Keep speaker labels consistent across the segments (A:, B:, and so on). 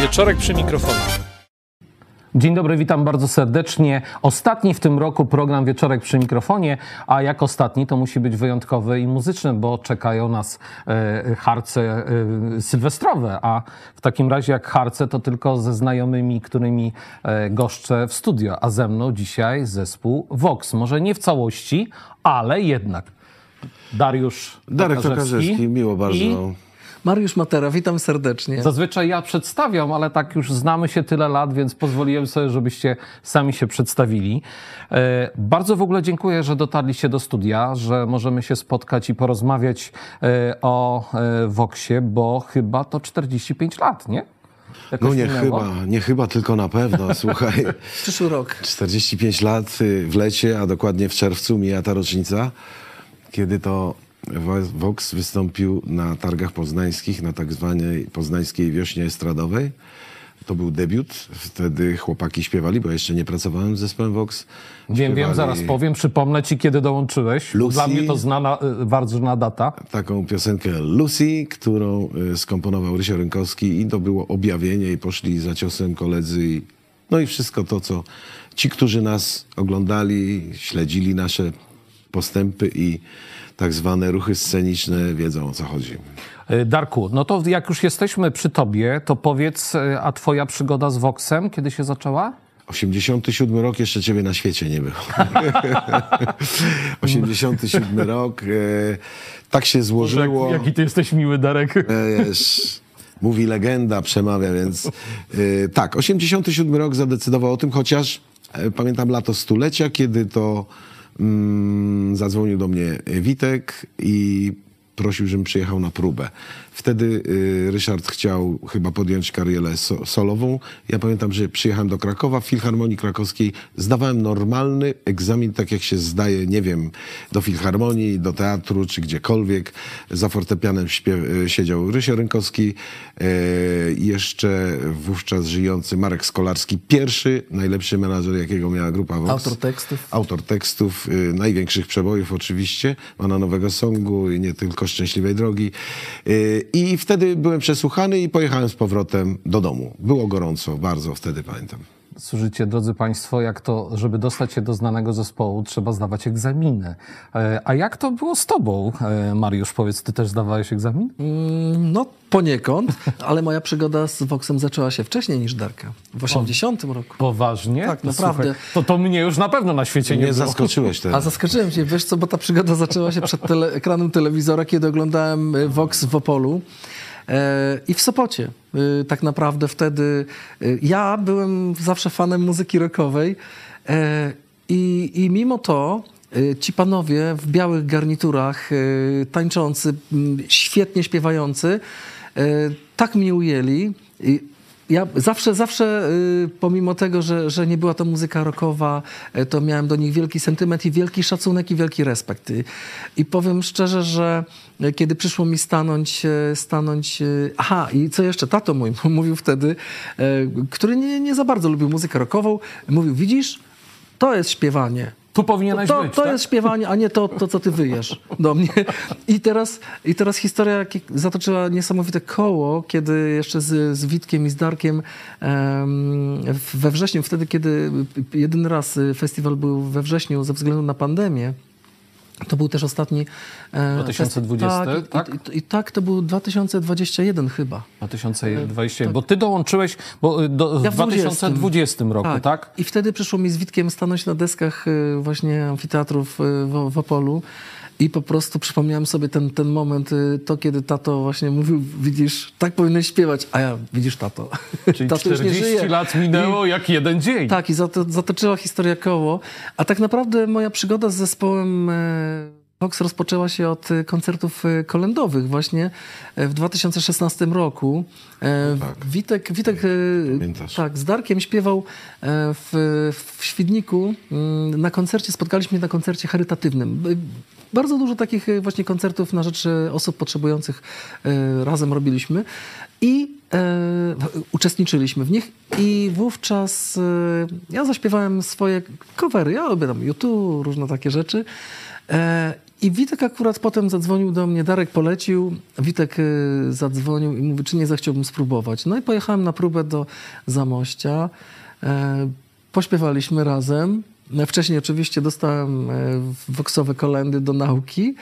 A: Wieczorek przy mikrofonie.
B: Dzień dobry, witam bardzo serdecznie. Ostatni w tym roku program Wieczorek przy mikrofonie, a jak ostatni to musi być wyjątkowy i muzyczny, bo czekają nas e, harce e, sylwestrowe, a w takim razie jak harce to tylko ze znajomymi, którymi e, goszczę w studio, a ze mną dzisiaj zespół Vox. Może nie w całości, ale jednak. Dariusz
C: Darek
B: Tokarzewski
C: Tokarzewski, miło bardzo.
B: I
D: Mariusz Matera, witam serdecznie.
B: Zazwyczaj ja przedstawiam, ale tak już znamy się tyle lat, więc pozwoliłem sobie, żebyście sami się przedstawili. E, Bardzo w ogóle dziękuję, że dotarliście do studia, że możemy się spotkać i porozmawiać e, o e, Voxie, bo chyba to 45 lat, nie? Jakoś
C: No nie
B: minęło?
C: chyba, nie chyba, tylko na pewno. Słuchaj,
D: Przyszły rok.
C: 45 lat y, w lecie, a dokładnie w czerwcu mija ta rocznica, kiedy to Vox wystąpił na targach poznańskich, na tak zwanej poznańskiej wiośnie estradowej. To był debiut. Wtedy chłopaki śpiewali, bo jeszcze nie pracowałem z zespołem Vox.
B: Wiem, wiem, zaraz powiem. Przypomnę ci, kiedy dołączyłeś.
C: Lucy.
B: Dla mnie to znana, bardzo znana data.
C: taką piosenkę Lucy, którą y, skomponował Rysio Rynkowski i to było objawienie i poszli za ciosem koledzy. I, no i wszystko to, co ci, którzy nas oglądali, śledzili nasze postępy i tak zwane ruchy sceniczne, wiedzą o co chodzi.
B: E, Darku, no to jak już jesteśmy przy tobie, to powiedz, e, a twoja przygoda z Voxem, kiedy się zaczęła?
C: 87 rok jeszcze ciebie na świecie nie było. 87 rok. E, tak się złożyło.
B: Jaki ty jesteś miły, Darek.
C: Wiesz, mówi legenda, przemawia, więc y, tak, 87 rok zadecydował o tym, chociaż e, pamiętam lato stulecia, kiedy to zadzwonił do mnie Witek i prosił, żebym przyjechał na próbę. Wtedy y, Ryszard chciał chyba podjąć karierę so, solową. Ja pamiętam, że przyjechałem do Krakowa, w Filharmonii Krakowskiej zdawałem normalny egzamin, tak jak się zdaje, nie wiem, do Filharmonii, do teatru, czy gdziekolwiek. Za fortepianem y, siedział Rysio Rynkowski, y, jeszcze wówczas żyjący Marek Skolarski, pierwszy, najlepszy menadżer, jakiego miała grupa Vox.
D: Autor tekstów.
C: Autor tekstów, największych przebojów oczywiście, ma nowego songu i nie tylko Szczęśliwej Drogi. I wtedy byłem przesłuchany i pojechałem z powrotem do domu. Było gorąco, bardzo wtedy pamiętam.
B: Słuchajcie, drodzy Państwo, jak to, żeby dostać się do znanego zespołu, trzeba zdawać egzaminy. E, A jak to było z tobą, e, Mariusz? Powiedz, ty też zdawałeś egzamin?
D: Mm, No poniekąd, ale moja przygoda z Voxem zaczęła się wcześniej niż Darka. W 80 roku.
B: Poważnie?
D: Tak,
B: No,
D: naprawdę.
B: słuchaj, To, to mnie już na pewno na świecie nie,
C: Nie
B: było.
C: zaskoczyłeś
D: A
C: teraz.
D: zaskoczyłem cię, wiesz co, bo ta przygoda zaczęła się przed tele, ekranem telewizora, kiedy oglądałem y, Vox w Opolu. E, I w Sopocie. Y, Tak naprawdę wtedy y, ja byłem zawsze fanem muzyki rockowej e, i, i mimo to ci panowie w białych garniturach, tańczący, świetnie śpiewający, tak mnie ujęli. Ja zawsze, zawsze, y, pomimo tego, że, że nie była to muzyka rockowa, y, to miałem do nich wielki sentyment i wielki szacunek i wielki respekt. I, i powiem szczerze, że y, kiedy przyszło mi stanąć, y, stanąć... y, Aha, i co jeszcze? Tato mój mówił wtedy, y, który nie, nie za bardzo lubił muzykę rockową, mówił, widzisz, to jest śpiewanie.
B: Tu powinieneś
D: To,
B: być,
D: to
B: tak?
D: jest śpiewanie, a nie to, to, co ty wyjesz do mnie. I teraz, i teraz historia zatoczyła niesamowite koło, kiedy jeszcze z, z Witkiem i z Darkiem em, we wrześniu, wtedy, kiedy jedyny raz festiwal był we wrześniu ze względu na pandemię, to był też ostatni... e,
B: 2020,
D: festi- tak?
B: tak?
D: I, i, tak, to był 2021 chyba.
B: 2020, bo ty dołączyłeś bo y, do,
D: Ja
B: w
D: w
B: 2020 roku, tak?
D: I wtedy przyszło mi z Witkiem stanąć na deskach y, właśnie amfiteatrów y, w, w Opolu i po prostu przypomniałem sobie ten, ten moment, y, to kiedy tato właśnie mówił, widzisz, tak powinieneś śpiewać, a ja, widzisz tato,
B: Czyli
D: tato już nie
B: 40
D: żyje.
B: lat minęło jak jeden dzień.
D: Tak, i zato, zatoczyła historia koło. A tak naprawdę moja przygoda z zespołem e, Vox rozpoczęła się od e, koncertów e, kolędowych właśnie e, w 2016 roku. E,
C: tak.
D: Witek, Witek e,
C: Pamiętasz.
D: tak, z Darkiem śpiewał e, w, w Świdniku. Mm, Na koncercie, spotkaliśmy się na koncercie charytatywnym. Bardzo dużo takich e, właśnie koncertów na rzecz e, osób potrzebujących e, razem robiliśmy i e, uczestniczyliśmy w nich i wówczas e, ja zaśpiewałem swoje covery. Ja lubię tam YouTube, różne takie rzeczy. E, I Witek akurat potem zadzwonił do mnie, Darek polecił, Witek zadzwonił i mówi, czy nie zechciałbym spróbować. No i pojechałem na próbę do Zamościa, pośpiewaliśmy razem. E, Wcześniej oczywiście dostałem e, woksowe kolendy do nauki.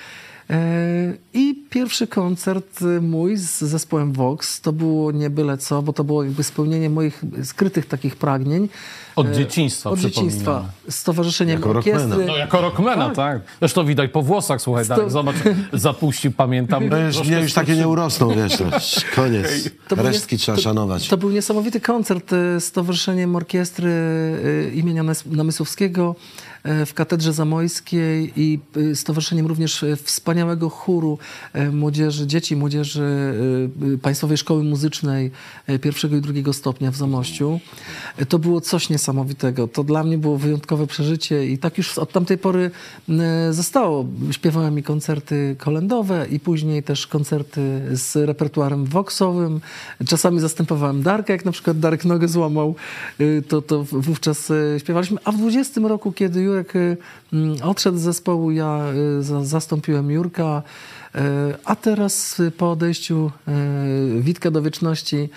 D: E, I pierwszy koncert y, mój z zespołem Vox to było nie byle co, bo to było jakby spełnienie moich skrytych takich pragnień.
B: Od
D: E,
B: dzieciństwa,
D: Od dzieciństwa. Z Towarzyszeniem
C: Jako rockmana.
D: Orkiestry.
B: No jako rockmana, tak. Zresztą widać po włosach, słuchaj,
D: Sto-
B: Darek, zobacz, zapuścił, pamiętam.
C: No już, mnie już takie nie urosną, wiesz, koniec.
D: To
C: Resztki
D: nie-
C: trzeba
D: to-
C: szanować.
D: To był niesamowity koncert e, z Towarzyszeniem Orkiestry e, imienia Namysłowskiego w Katedrze Zamojskiej i e, Stowarzyszeniem również e, wspaniałego chóru e, młodzieży, dzieci młodzieży e, e, Państwowej Szkoły Muzycznej e, pierwszego i drugiego stopnia w Zamościu. E, To było coś niesamowitego. To dla mnie było wyjątkowe przeżycie i tak już od tamtej pory e, zostało. Śpiewałem i koncerty kolendowe i później też koncerty z repertuarem voxowym. Czasami zastępowałem Darka, jak na przykład Darek nogę złamał, to, to wówczas śpiewaliśmy. A w 20 roku, kiedy Jurek y, mm, odszedł z zespołu, ja y, za- zastąpiłem Jurka. y, A teraz po odejściu Witka do wieczności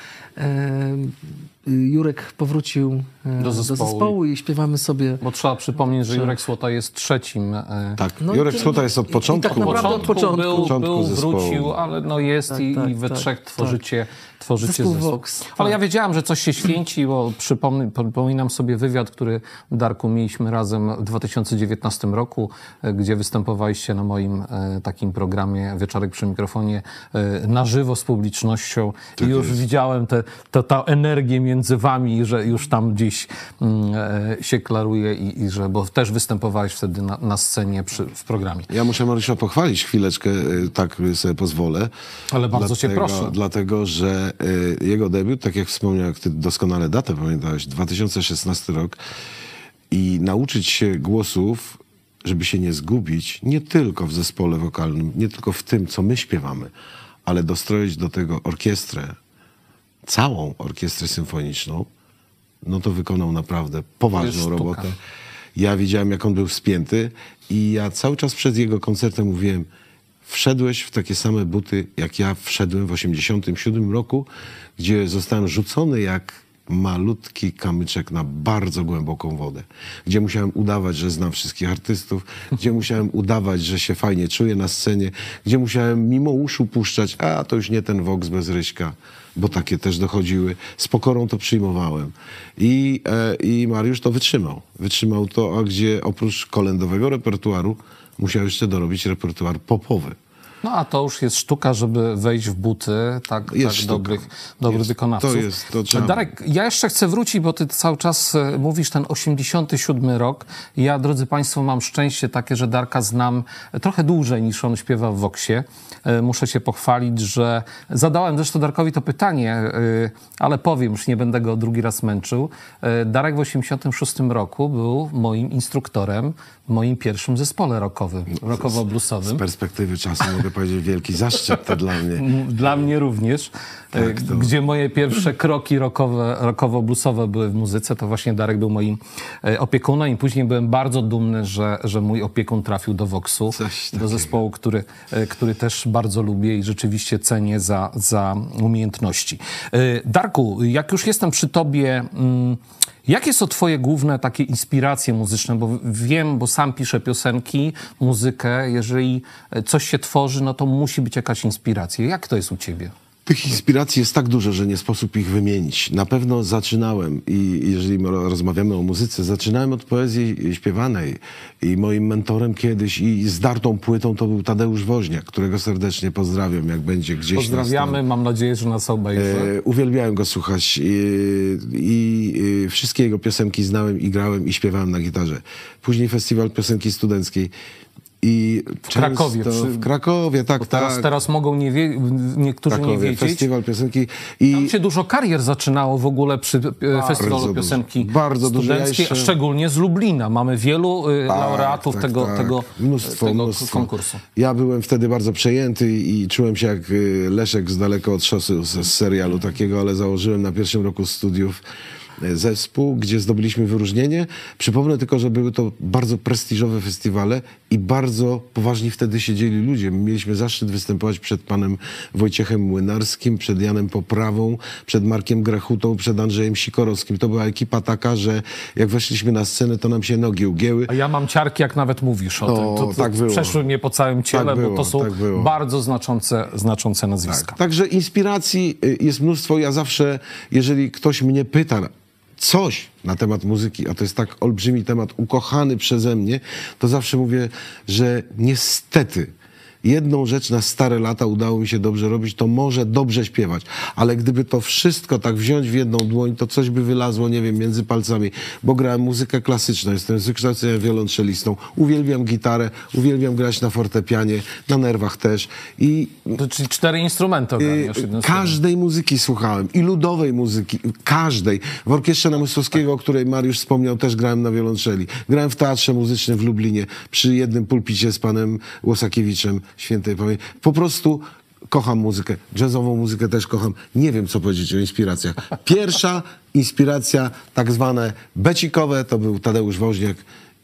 D: Jurek powrócił y,
B: Do
D: do
B: zespołu.
D: zespołu i śpiewamy sobie
B: Bo trzeba przypomnieć, że Jurek Słota jest trzecim. e,
C: Tak,
D: No
C: Jurek
D: i-
C: Słota jest od
D: i- i
C: początku.
D: tak naprawdę od początku.
B: Był,
C: Początku
B: był
C: zespołu.
B: wrócił, ale no jest
D: Tak,
B: i,
D: tak,
B: i we
D: tak,
B: trzech
D: tak.
B: tworzycie, tworzycie
D: Zespół
B: zespół.
D: Vox,
B: Ale
D: tak.
B: ja wiedziałam, że coś się święci, bo przypomnę, przypominam sobie wywiad, który Darku mieliśmy razem w 2019 roku, e, gdzie występowaliście na moim e, takim programie Wieczorek przy mikrofonie e, na żywo z publicznością i już
C: jest.
B: widziałem tę te, ta energię między wami, że już tam gdzieś mm, e, się klaruje i, i że, bo też występowałeś wtedy na, na scenie przy, w programie.
C: Ja muszę Mariusza pochwalić chwileczkę, y, tak sobie pozwolę.
B: Ale bardzo cię
C: Dlatego-
B: proszę.
C: Dlatego, że y, jego debiut, tak jak wspomniał, jak ty doskonale datę pamiętałeś, 2016 rok i nauczyć się głosów, żeby się nie zgubić, nie tylko w zespole wokalnym, nie tylko w tym, co my śpiewamy, ale dostroić do tego orkiestrę, całą orkiestrę symfoniczną, no to wykonał naprawdę poważną robotę. Ja widziałem, jak on był spięty i ja cały czas przed jego koncertem mówiłem, wszedłeś w takie same buty, jak ja wszedłem w 87 roku, gdzie zostałem rzucony jak malutki kamyczek na bardzo głęboką wodę, gdzie musiałem udawać, że znam wszystkich artystów, gdzie musiałem udawać, że się fajnie czuję na scenie, gdzie musiałem mimo uszu puszczać, a to już nie ten Vox bez Ryśka, bo takie też dochodziły. Z pokorą to przyjmowałem. I, e, i Mariusz to wytrzymał. Wytrzymał to, a gdzie oprócz kolędowego repertuaru musiał jeszcze dorobić repertuar popowy.
B: No a to już jest sztuka, żeby wejść w buty tak, tak dobrych, dobrych
C: Jest.
B: wykonawców.
C: To jest- to trzeba-
B: Darek, ja jeszcze chcę wrócić, bo ty cały czas e, mówisz ten 87 rok. Ja, drodzy Państwo, mam szczęście takie, że Darka znam trochę dłużej niż on śpiewa w Woksie. E, Muszę się pochwalić, że zadałem zresztą Darkowi to pytanie, e, ale powiem, już nie będę go drugi raz męczył. Darek w 86 roku był moim instruktorem w moim pierwszym zespole rockowym,
C: Z
B: rockowo-bluesowym.
C: perspektywy czasu mogę powiedzieć wielki zaszczyt to dla mnie.
B: Dla mnie również. e,
C: Tak, to-
B: Gdzie moje pierwsze kroki rockowe, rockowo-bluesowe były w muzyce, to właśnie Darek był moim e, opiekunem i później byłem bardzo dumny, że, że mój opiekun trafił do Voxu, do zespołu, który, e, który też bardzo lubię i rzeczywiście cenię za, za umiejętności. E, Darku, jak już jestem przy tobie, mm, jakie są twoje główne takie inspiracje muzyczne? Bo wiem, bo sam piszę piosenki, muzykę. Jeżeli e, coś się tworzy, no to musi być jakaś inspiracja. Jak to jest u ciebie?
C: Tych inspiracji jest tak dużo, że nie sposób ich wymienić. Na pewno zaczynałem i jeżeli ro- rozmawiamy o muzyce, zaczynałem od poezji śpiewanej i moim mentorem kiedyś i zdartą płytą to był Tadeusz Woźniak, którego serdecznie pozdrawiam, jak będzie gdzieś
B: Pozdrawiamy, mam nadzieję, że nas obejrzy.
C: E, uwielbiałem go słuchać i, i, i wszystkie jego piosenki znałem i grałem i śpiewałem na gitarze. Później festiwal piosenki studenckiej. I w
B: Krakowie, przy-
C: w Krakowie, tak,
B: Teraz,
C: tak.
B: teraz mogą nie wie, niektórzy nie
C: Krakowie,
B: wiedzieć.
C: festiwal piosenki i
B: Tam się dużo karier zaczynało w ogóle przy e, festiwalu
C: dużo.
B: piosenki
C: Bardzo
B: studenckiej,
C: jeszcze-
B: szczególnie z Lublina. Mamy wielu e,
C: Tak,
B: laureatów
C: tak,
B: tego,
C: tak.
B: tego,
C: mnóstwo,
B: tego
C: mnóstwo.
B: konkursu.
C: Ja byłem wtedy bardzo przejęty i czułem się jak y, Leszek z daleko od szosy z, serialu takiego, ale założyłem na pierwszym roku studiów e, zespół, gdzie zdobyliśmy wyróżnienie. Przypomnę tylko, że były to bardzo prestiżowe festiwale i bardzo poważni wtedy siedzieli ludzie. Mieliśmy zaszczyt występować przed panem Wojciechem Młynarskim, przed Janem Poprawą, przed Markiem Grechutą, przed Andrzejem Sikorowskim. To była ekipa taka, że jak weszliśmy na scenę, to nam się nogi ugięły.
B: A ja mam ciarki, jak nawet mówisz o
C: No,
B: tym. To, to
C: tak było.
B: Przeszły mnie po całym ciele,
C: Tak
B: bo
C: było,
B: to są
C: tak
B: bardzo znaczące, znaczące nazwiska.
C: Tak. Także inspiracji y, jest mnóstwo. Ja zawsze, jeżeli ktoś mnie pyta coś na temat muzyki, a to jest tak olbrzymi temat, ukochany przeze mnie, to zawsze mówię, że niestety jedną rzecz na stare lata udało mi się dobrze robić, to może dobrze śpiewać. Ale gdyby to wszystko tak wziąć w jedną dłoń, to coś by wylazło, nie wiem, między palcami. Bo grałem muzykę klasyczną, jestem z wykształcenia wiolonczelistą, uwielbiam gitarę, uwielbiam grać na fortepianie, na nerwach też. I
B: To, czyli cztery instrumenty ogarniasz.
C: Każdej muzyki słuchałem i ludowej muzyki, każdej. W Orkiestrze Namysłowskiego, o której Mariusz wspomniał, też grałem na wiolonczeli. Grałem w Teatrze Muzycznym w Lublinie przy jednym pulpicie z panem Łosakiewiczem, świętej pamięci. Po prostu kocham muzykę. Jazzową muzykę też kocham. Nie wiem, co powiedzieć o inspiracjach. Pierwsza inspiracja, tak zwane becikowe, to był Tadeusz Woźniak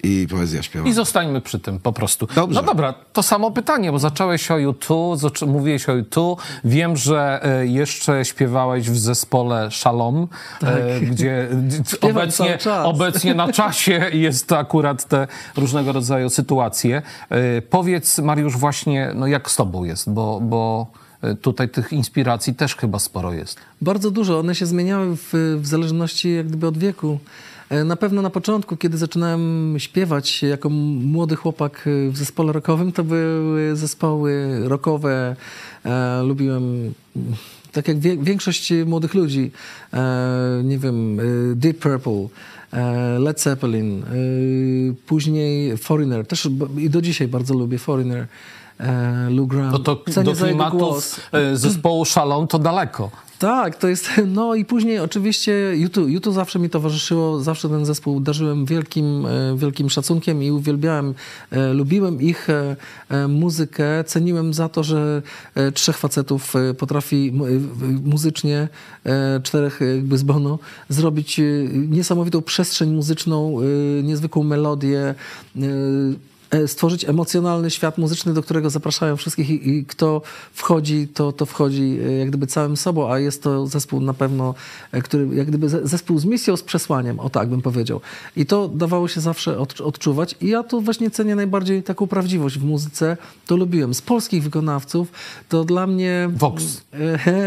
C: i poezja śpiewana.
B: I zostańmy przy tym po prostu.
C: Dobrze.
B: No dobra, to samo pytanie, bo zacząłeś o YouTube, zaczą- mówiłeś o YouTube. Wiem, że e, jeszcze śpiewałeś w zespole Shalom, e, gdzie d-
D: Śpiewam
B: obecnie, obecnie na czasie jest akurat te różnego rodzaju sytuacje. E, Powiedz, Mariusz, właśnie, no jak z tobą jest, bo, bo tutaj tych inspiracji też chyba sporo jest.
D: Bardzo dużo. One się zmieniały w, w zależności jak gdyby od wieku. E, Na pewno na początku, kiedy zaczynałem śpiewać jako młody chłopak e, w zespole rockowym, to były zespoły rockowe. E, lubiłem, tak jak większość młodych ludzi, nie wiem, Deep Purple, Led Zeppelin, później Foreigner. Też i do dzisiaj bardzo lubię Foreigner. Lou Graham.
B: No to do klimatów zespołu Shalom to daleko.
D: Tak, to jest. No i później oczywiście YouTube, YouTube zawsze mi towarzyszyło, zawsze ten zespół darzyłem wielkim, e, wielkim szacunkiem i uwielbiałem, e, lubiłem ich e, muzykę, ceniłem za to, że trzech facetów potrafi muzycznie, czterech jakby z Bono, zrobić niesamowitą przestrzeń muzyczną, niezwykłą melodię. E, stworzyć emocjonalny świat muzyczny, do którego zapraszają wszystkich i, i kto wchodzi, to, to wchodzi e, jak gdyby całym sobą, a jest to zespół na pewno, e, który jak gdyby ze- zespół z misją, z przesłaniem, o tak bym powiedział. I to dawało się zawsze od, odczuwać i ja tu właśnie cenię najbardziej taką prawdziwość w muzyce, to lubiłem. Z polskich wykonawców to dla mnie...
B: Vox.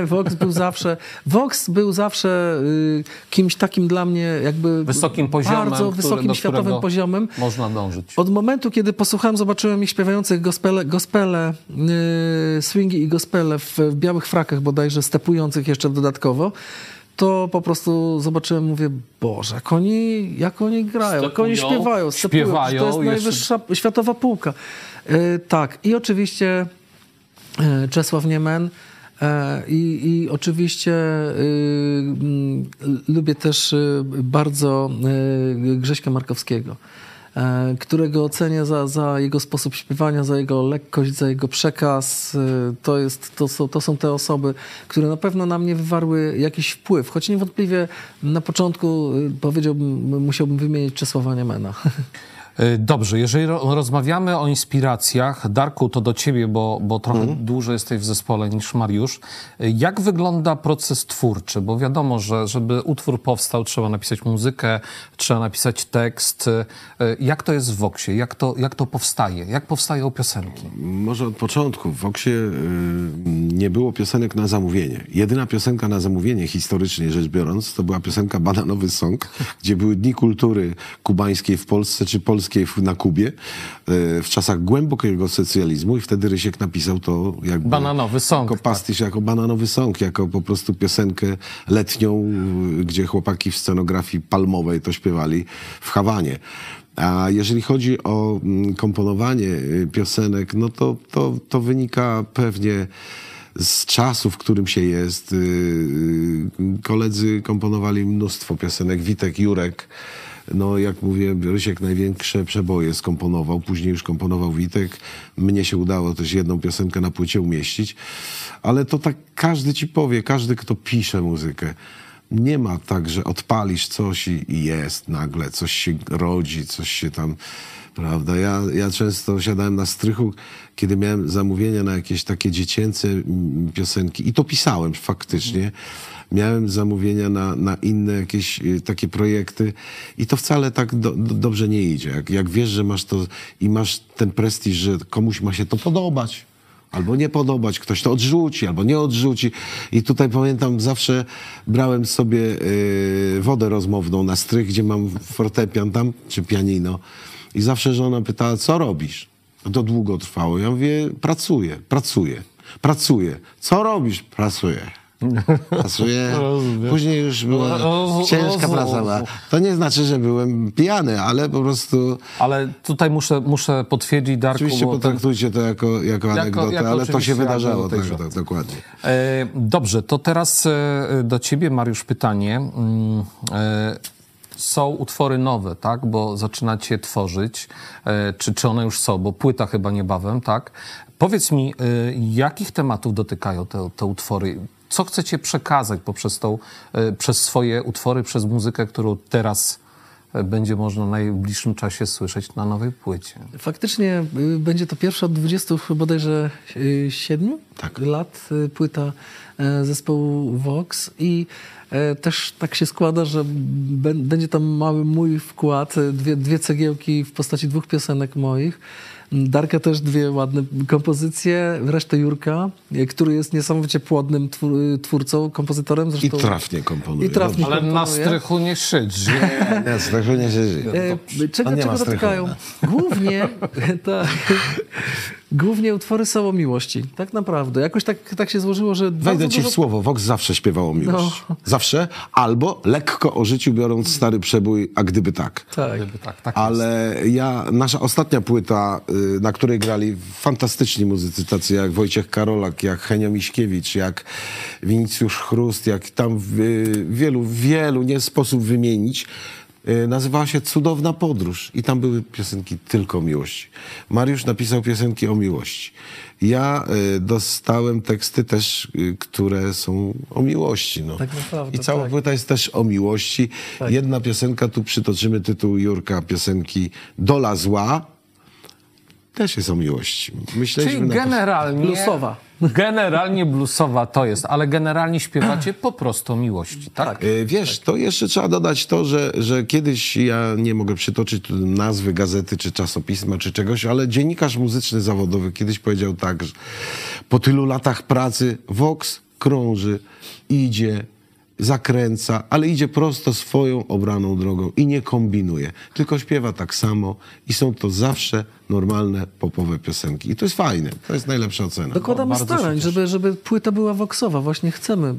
D: Vox był zawsze, Vox był zawsze y, kimś takim dla mnie jakby...
B: Wysokim poziomem,
D: Bardzo
B: który-
D: wysokim
B: do
D: światowym poziomem.
B: Można dążyć.
D: Od momentu, kiedy posłuchałem, zobaczyłem ich śpiewających gospele, gospele yy, swingi i gospele w, w białych frakach bodajże, stepujących jeszcze dodatkowo, to po prostu zobaczyłem, mówię, Boże, jak oni, jak oni grają, jak oni
B: Stepują,
D: śpiewają, stepują.
B: śpiewają,
D: to jest
B: jeszcze-
D: najwyższa światowa półka. Yy, tak, i oczywiście e, Czesław Niemen. E, I, I oczywiście y, lubię też y, bardzo y, Grześka Markowskiego, którego ocenię za, za jego sposób śpiewania, za jego lekkość, za jego przekaz. Y, To, jest, to, są, to są te osoby, które na pewno na mnie wywarły jakiś wpływ, choć niewątpliwie na początku y, powiedziałbym, musiałbym wymienić Czesława Niemena.
B: Y, Dobrze, jeżeli ro- rozmawiamy o inspiracjach, Darku, to do ciebie, bo, bo trochę
C: Mhm.
B: dłużej jesteś w zespole niż Mariusz. Y, Jak wygląda proces twórczy? Bo wiadomo, że żeby utwór powstał, trzeba napisać muzykę, trzeba napisać tekst. Y, Jak to jest w Voxie? Jak to, jak to powstaje? Jak powstają piosenki?
C: Może od początku. W Voxie y, nie było piosenek na zamówienie. Jedyna piosenka na zamówienie, historycznie rzecz biorąc, to była piosenka Bananowy Song, gdzie były Dni Kultury Kubańskiej w Polsce, czy Polskiej na Kubie, y, w czasach głębokiego socjalizmu i wtedy Rysiek napisał to jakby...
B: Bananowy song,
C: Jako pastisz, jako bananowy song, jako po prostu piosenkę letnią, y, gdzie chłopaki w scenografii palmowej to śpiewali w Hawanie. A jeżeli chodzi o mm, komponowanie y, piosenek, no to, to, to wynika pewnie z czasu, w którym się jest. Koledzy komponowali mnóstwo piosenek. Witek, Jurek, no jak mówię, Rysiek największe przeboje skomponował, później już komponował Witek. Mnie się udało też jedną piosenkę na płycie umieścić, ale to tak każdy ci powie, każdy kto pisze muzykę. nie ma tak, że odpalisz coś i, jest nagle, coś się rodzi, coś się tam, prawda? Ja, ja często siadałem na strychu, kiedy miałem zamówienia na jakieś takie dziecięce piosenki i to pisałem faktycznie. Miałem zamówienia na, na inne jakieś y, takie projekty i to wcale tak do, do, dobrze nie idzie. Jak, jak wiesz, że masz to i masz ten prestiż, że komuś ma się to podobać, albo nie podobać, ktoś to odrzuci, albo nie odrzuci. I tutaj pamiętam, zawsze brałem sobie y, wodę rozmowną na strych, gdzie mam fortepian tam, czy pianino. I zawsze żona pytała, co robisz? To długo trwało. Ja mówię, pracuję, pracuję, pracuję. Co robisz? Pracuję. Pracuję. Później już była ciężka praca. To nie znaczy, że byłem pijany, ale po prostu...
B: Ale tutaj muszę, muszę potwierdzić, Darku,
C: Oczywiście potraktujcie to jako, jako anegdotę,
B: jako
C: ale to się wydarzało. Tak, tak, dokładnie.
B: E, Dobrze, to teraz e, do ciebie, Mariusz, pytanie. Są utwory nowe, tak? Bo zaczynacie tworzyć. E, Czy, czy one już są? Bo płyta chyba niebawem, tak? Powiedz mi, e, jakich tematów dotykają te, te utwory? Co chcecie przekazać poprzez tą, e, przez swoje utwory, przez muzykę, którą teraz będzie można w najbliższym czasie słyszeć na nowej płycie?
D: Faktycznie y, będzie to pierwsza od 20 bodajże y, siedmiu
C: Tak.
D: lat y, płyta e, zespołu Vox i e, też tak się składa, że bę- będzie tam mały mój wkład, e, dwie, dwie cegiełki w postaci dwóch piosenek moich. Darka też dwie ładne kompozycje, resztę Jurka, e, który jest niesamowicie płodnym twór- twórcą, kompozytorem.
C: I
D: Zresztą,
C: trafnie komponuje.
D: I trafnie
B: Ale na
D: komponuje.
B: strychu nie siedź.
C: Nie, nie, strasznie nie się żyje.
D: E, czego
C: On nie ma
D: czego
C: strychu.
D: dotykają? Głównie, tak, głównie utwory są o miłości, tak naprawdę. Jakoś tak, tak się złożyło, że
C: Wejdę ci w
D: dużo-
C: słowo. Vox zawsze śpiewał o miłości.
D: No.
C: Zawsze. Albo lekko o życiu, biorąc stary przebój, a gdyby tak.
D: Tak.
B: Gdyby tak, tak
C: Ale ja, nasza ostatnia płyta, y, na której grali fantastyczni muzycy, tacy jak Wojciech Karolak, jak Henio Miśkiewicz, jak Winicjusz Chrust, jak tam y, wielu, wielu nie sposób wymienić, nazywała się Cudowna Podróż i tam były piosenki tylko o miłości. Mariusz napisał piosenki o miłości. Ja y, dostałem teksty też, y, które są o miłości. No.
D: Tak naprawdę,
C: I cała
D: tak.
C: płyta jest też o miłości. Jedna piosenka, tu przytoczymy tytuł Jurka, piosenki Dola Zła, też jest o miłości. Myśleliśmy
B: Czyli
C: na to-
B: generalnie...
D: Bluesowa.
B: Generalnie bluesowa to jest, ale generalnie śpiewacie po prostu miłości, tak?
C: E, Wiesz, to jeszcze trzeba dodać to, że, że kiedyś ja nie mogę przytoczyć nazwy gazety, czy czasopisma, czy czegoś, ale dziennikarz muzyczny zawodowy kiedyś powiedział tak, że po tylu latach pracy Vox krąży, idzie, zakręca, ale idzie prosto swoją obraną drogą i nie kombinuje, tylko śpiewa tak samo i są to zawsze normalne popowe piosenki. I to jest fajne, to jest najlepsza ocena.
D: Dokładamy
B: się
D: starań, żeby, żeby płyta była voxowa. Właśnie chcemy,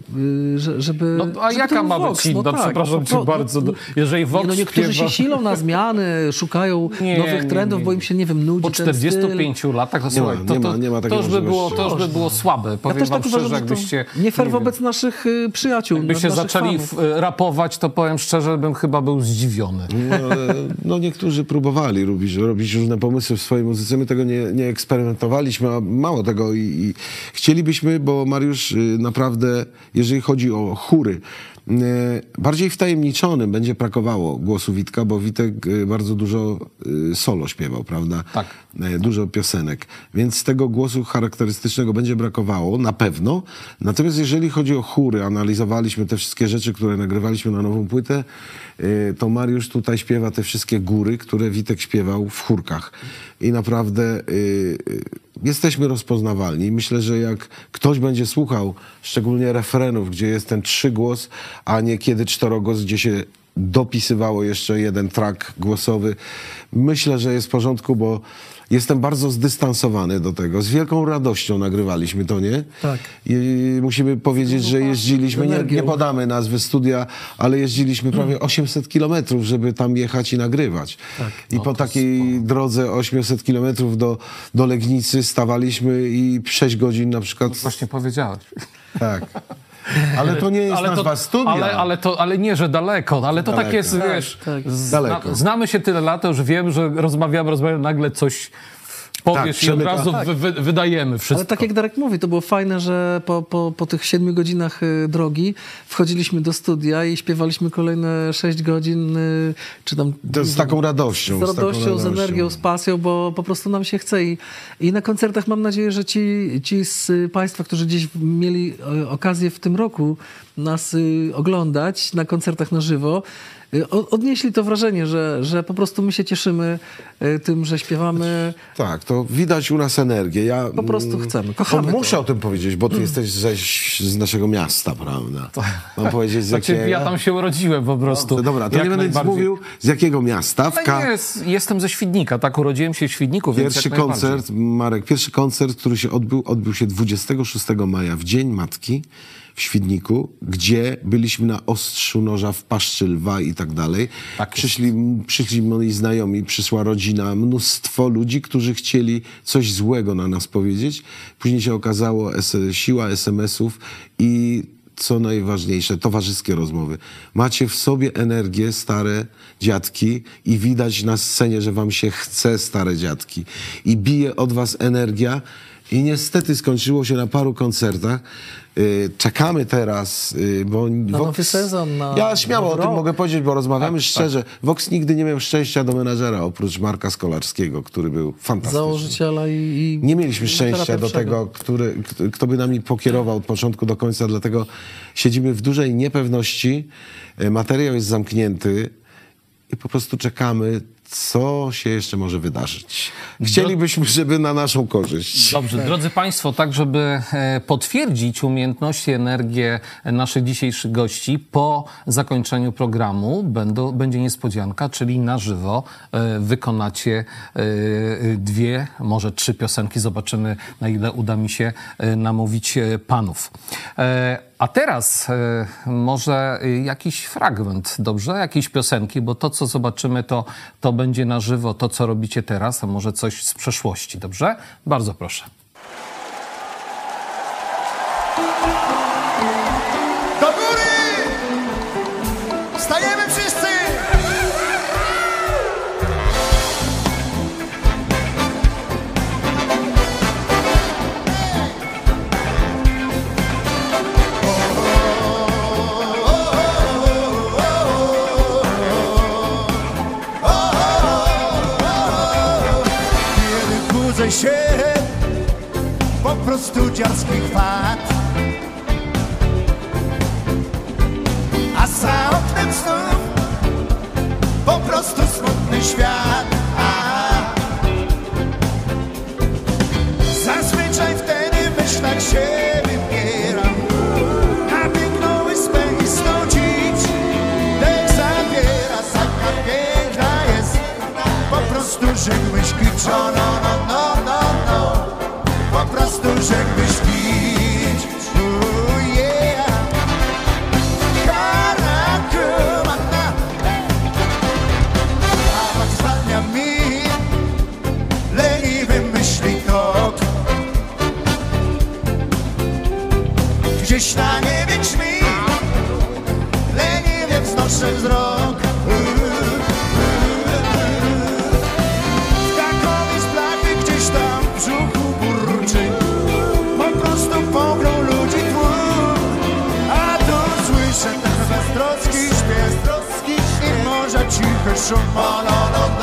D: y, że- żeby...
B: No, a
D: żeby
B: jaka ma być
D: Vox.
B: inna?
D: No tak,
B: Przepraszam
D: no
B: cię
D: to-
B: bardzo.
D: no-
B: No, jeżeli Vox
D: nie, no niektórzy
B: śpiewa-
D: się silą na zmiany, szukają
B: Nie,
D: nowych
B: nie,
D: trendów,
B: nie,
D: bo im się, nie wiem, nudzi
B: Po
D: ten styl.
B: 45 latach, to, słuchaj, to,
C: nie
B: to,
C: ma- nie ma
B: to,
C: takiej
B: już by było, to już by było słabe.
D: Ja
B: Powiem
D: też
B: wam
D: tak uważam,
B: szczerze, jakbyście...
D: nie fair wobec naszych y, przyjaciół,
B: Jakbyście zaczęli y, rapować, to powiem szczerze, bym chyba był zdziwiony.
C: No, no niektórzy próbowali robić, robić różne pomysły w swojej muzyce. My tego nie, nie eksperymentowaliśmy, a mało tego i, i chcielibyśmy, bo Mariusz y, naprawdę, jeżeli chodzi o chóry, bardziej wtajemniczonym będzie brakowało głosu Witka, bo Witek y, bardzo dużo y, solo śpiewał, prawda?
B: Tak.
C: E, dużo piosenek, więc tego głosu charakterystycznego będzie brakowało, na pewno. Natomiast jeżeli chodzi o chóry, analizowaliśmy te wszystkie rzeczy, które nagrywaliśmy na nową płytę, e, to Mariusz tutaj śpiewa te wszystkie góry, które Witek śpiewał w chórkach. I naprawdę e, e, jesteśmy rozpoznawalni. Myślę, że jak ktoś będzie słuchał, szczególnie refrenów, gdzie jest ten trzygłos, a nie kiedy czterogłos, gdzie się dopisywało jeszcze jeden track głosowy. Myślę, że jest w porządku, bo jestem bardzo zdystansowany do tego. Z wielką radością nagrywaliśmy to, nie?
D: Tak.
C: I musimy powiedzieć, że jeździliśmy, nie, nie podamy nazwy studia, ale jeździliśmy prawie
B: Mm.
C: 800 kilometrów, żeby tam jechać i nagrywać.
B: Tak.
C: I
B: No
C: po takiej drodze 800 kilometrów do, do Legnicy stawaliśmy i 6 godzin na przykład...
B: Właśnie powiedziałeś.
C: Tak. Ale to nie jest nazwa studia.
B: Ale, ale, to, ale nie, że daleko, ale to tak
C: Daleko.
B: jest,
D: Tak,
B: wiesz,
D: tak.
B: zna,
C: Daleko.
B: znamy się tyle lat, to już wiem, że rozmawiamy, rozmawiamy, nagle coś Powiesz i od razu
D: Tak.
B: wy, wy, wydajemy wszystko.
D: Ale tak jak Darek mówi, to było fajne, że po, po, po tych siedmiu godzinach y, drogi wchodziliśmy do studia i śpiewaliśmy kolejne sześć godzin, y, czy tam...
C: To z taką radością.
D: Z
C: taką
D: radością, z energią, z pasją, bo po prostu nam się chce. I, i na koncertach mam nadzieję, że ci, ci z Państwa, którzy gdzieś mieli y, okazję w tym roku nas y, oglądać na koncertach na żywo, y, odnieśli to wrażenie, że, że po prostu my się cieszymy y, tym, że śpiewamy.
C: Tak, to widać u nas energię. Ja,
D: Po prostu
C: mm,
D: chcemy, kochamy
C: to
D: to.
C: Muszę o tym powiedzieć, bo ty jesteś ześ z naszego miasta, prawda? Mam powiedzieć z
B: Znaczy,
C: jakiego...
B: ja tam się urodziłem po prostu.
C: Dobrze, Dobra, to
B: Jak
C: nie będę mówił, z jakiego miasta. W
B: Ale
C: Ka-
B: jest- jestem ze Świdnika, tak, urodziłem się w Świdniku, więc
C: Pierwszy koncert, Marek, pierwszy koncert, który się odbył, odbył się 26 maja, w Dzień Matki w Świdniku, gdzie byliśmy na ostrzu noża w paszczy lwa i tak dalej.
B: Tak
C: przyszli, przyszli moi znajomi, przyszła rodzina, mnóstwo ludzi, którzy chcieli coś złego na nas powiedzieć. Później się okazało siła SMS-ów i co najważniejsze, towarzyskie rozmowy. Macie w sobie energię, stare dziadki i widać na scenie, że wam się chce, stare dziadki. I bije od was energia i niestety skończyło się na paru koncertach. Yy, czekamy teraz, yy, bo...
D: Na nowy sezon, na
C: Ja śmiało o tym mogę powiedzieć, bo rozmawiamy
B: Tak,
C: szczerze. Vox nigdy nie miał szczęścia do menadżera, oprócz Marka Skolarskiego, który był fantastyczny.
D: założyciela i, i
C: Nie mieliśmy szczęścia do tego, który, kto- by nami pokierował od początku do końca, dlatego siedzimy w dużej niepewności. E, Materiał jest zamknięty i po prostu czekamy, co się jeszcze może wydarzyć. Chcielibyśmy, żeby na naszą korzyść.
B: Dobrze, drodzy Państwo, tak żeby e, potwierdzić umiejętności, energię naszych dzisiejszych gości, po zakończeniu programu będą, będzie niespodzianka, czyli na żywo e, wykonacie e, dwie, może trzy piosenki. Zobaczymy, na ile uda mi się e, namówić e, panów. A teraz e, może jakiś fragment, dobrze? Jakiejś piosenki, bo to, co zobaczymy, to, to będzie na żywo, to, co robicie teraz, a może coś z przeszłości, dobrze? Bardzo proszę.
A: Się. Po prostu dziarski chwat A za oknem znów po prostu smutny świat. A, zazwyczaj wtedy myślach się wybieram na piękną wyspę i snudzić. Dech zabiera, po prostu żegnąć kiczo, Gdzieś na niebie grzmi Leniwie wznoszę wzrok que je m'en
B: en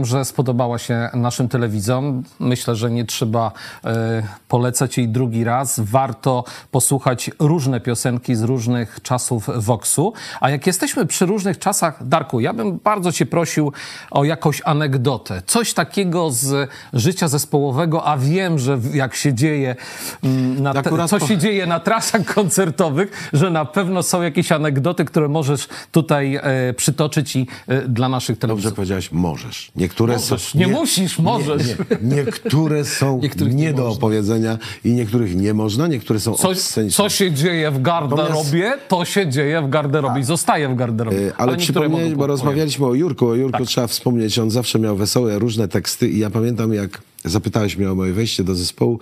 B: e, rozumiem, że spodobała się naszym telewidzom. Myślę, że nie trzeba e, polecać jej drugi raz. Warto posłuchać różne piosenki z różnych czasów Voxu. A jak jesteśmy przy różnych czasach, Darku, ja bym bardzo cię prosił o jakąś anegdotę. Coś takiego z życia zespołowego, a wiem, że jak się dzieje, mm, na te, co się dzieje na trasach koncertowych, że na pewno są jakieś anegdoty, które możesz tutaj e, przytoczyć i e, dla naszych
C: Dobrze
B: telewidzów.
C: powiedziałeś, możesz. Niektóre
B: Możesz.
C: są...
B: Nie musisz, możesz.
C: Nie, nie. Niektóre są nie,
D: nie
C: do opowiedzenia i niektórych nie można, niektóre są
B: Co, co się dzieje w garderobie, to się dzieje w garderobie i zostaje w garderobie.
C: E, Ale,
B: niektóre mogą
C: bo rozmawialiśmy o Jurku. O Jurku
B: Tak.
C: trzeba wspomnieć, on zawsze miał wesołe, różne teksty i ja pamiętam, jak zapytałeś mnie o moje wejście do zespołu,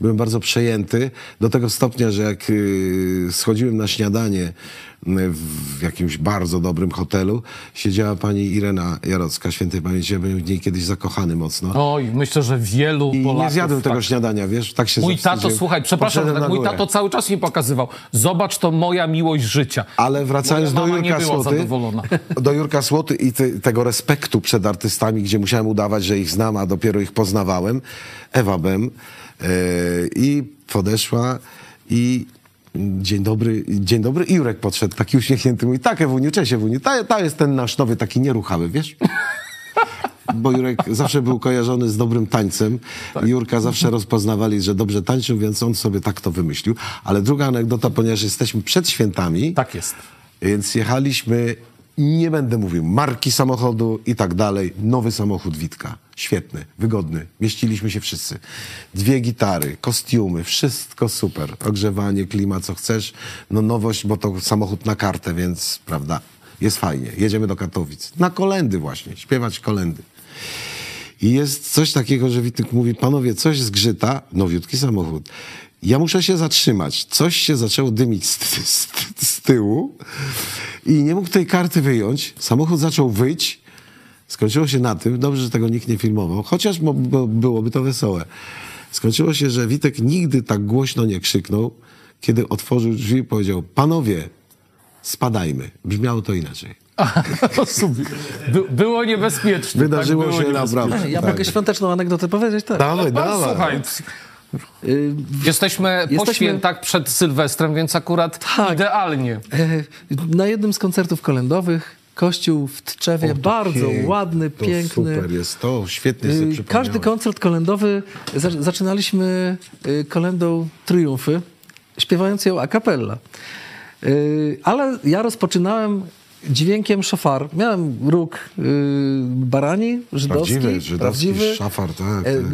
C: byłem bardzo przejęty do tego stopnia, że jak y, schodziłem na śniadanie y, w jakimś bardzo dobrym hotelu, siedziała pani Irena Jarocka, świętej pamięci, ja byłem w niej kiedyś zakochany mocno.
B: Oj, myślę, że wielu
C: I
B: Polaków...
C: nie zjadłem tego
B: tak.
C: śniadania, wiesz, tak się
B: Mój tato, słuchaj, przepraszam, tak, mój tato cały czas mi pokazywał. Zobacz, to moja miłość życia.
C: Ale wracając do Jurka Słoty,
B: zadowolona.
C: do Jurka Słoty i tego respektu przed artystami, gdzie musiałem udawać, że ich znam, a dopiero ich poznawałem, Ewa Bem e, i podeszła i dzień dobry, dzień dobry i Jurek podszedł, taki uśmiechnięty, mówi, tak Ewuniu, cześć Ewuniu, ta, ta jest ten nasz nowy, taki nieruchały, wiesz? Bo Jurek zawsze był kojarzony z dobrym tańcem.
B: Tak.
C: Jurka zawsze rozpoznawali, że dobrze tańczył, więc on sobie tak to wymyślił. Ale druga anegdota, ponieważ jesteśmy przed świętami,
B: Tak jest.
C: więc jechaliśmy, nie będę mówił, marki samochodu i tak dalej. Nowy samochód Witka. Świetny, wygodny. Mieściliśmy się wszyscy. Dwie gitary, kostiumy, wszystko super. Ogrzewanie, klimat, co chcesz. No nowość, bo to samochód na kartę, więc prawda, jest fajnie. Jedziemy do Katowic. Na kolendy właśnie, śpiewać kolendy. I jest coś takiego, że Witek mówi, panowie, coś zgrzyta, nowiutki samochód. Ja muszę się zatrzymać. Coś się zaczęło dymić z, z, z tyłu i nie mógł tej karty wyjąć. Samochód zaczął wyć. Skończyło się na tym, dobrze, że tego nikt nie filmował, chociaż byłoby to wesołe. Skończyło się, że Witek nigdy tak głośno nie krzyknął, kiedy otworzył drzwi i powiedział, panowie, spadajmy. Brzmiało to inaczej.
B: Super. By, było niebezpiecznie.
C: Wydarzyło
B: tak, było
C: się naprawdę.
D: Ja
C: tak.
D: mogę świąteczną anegdotę powiedzieć? Tak.
C: Dawaj,
B: No,
C: dawaj.
B: słuchaj,
D: Y,
B: jesteśmy, po
D: Jesteśmy-
B: świętach przed Sylwestrem, więc akurat
D: Tak.
B: idealnie.
D: E, Na jednym z koncertów kolędowych kościół w Tczewie, bardzo
C: Pięknie,
D: ładny,
C: to
D: piękny.
C: Super jest to, świetnie sobie
D: Y. Każdy koncert kolędowy za- zaczynaliśmy y, kolendą Triumfy, śpiewając ją a cappella. Y, Ale ja rozpoczynałem dźwiękiem szafar. Miałem róg barani, żydowski,
C: Prawdziwy, żydowski
D: prawdziwy.
C: szafar, tak,
D: E,
C: tak.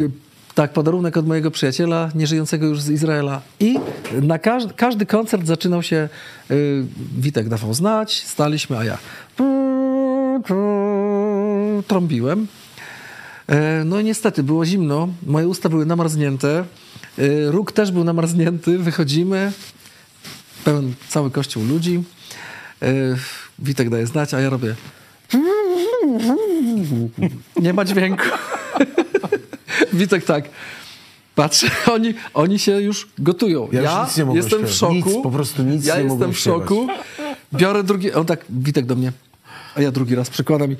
D: Tak, podarunek od mojego przyjaciela, nieżyjącego już z Izraela. I na każdy, każdy koncert zaczynał się, y, Witek dawał znać, staliśmy, a ja trąbiłem. E, No i niestety, było zimno, moje usta były namarznięte, e, róg też był namarznięty, wychodzimy, pełen cały kościół ludzi. E, Witek daje znać, a ja robię... Nie ma dźwięku. Witek tak. Patrzę, oni, oni się już gotują.
C: Ja
D: Ja,
C: już nic nie mogę
D: jestem w szoku.
C: Nic, po prostu nic
D: ja
C: nie
D: jestem w szoku. Biorę drugi. On tak, Witek do mnie. A ja drugi raz przykładam i.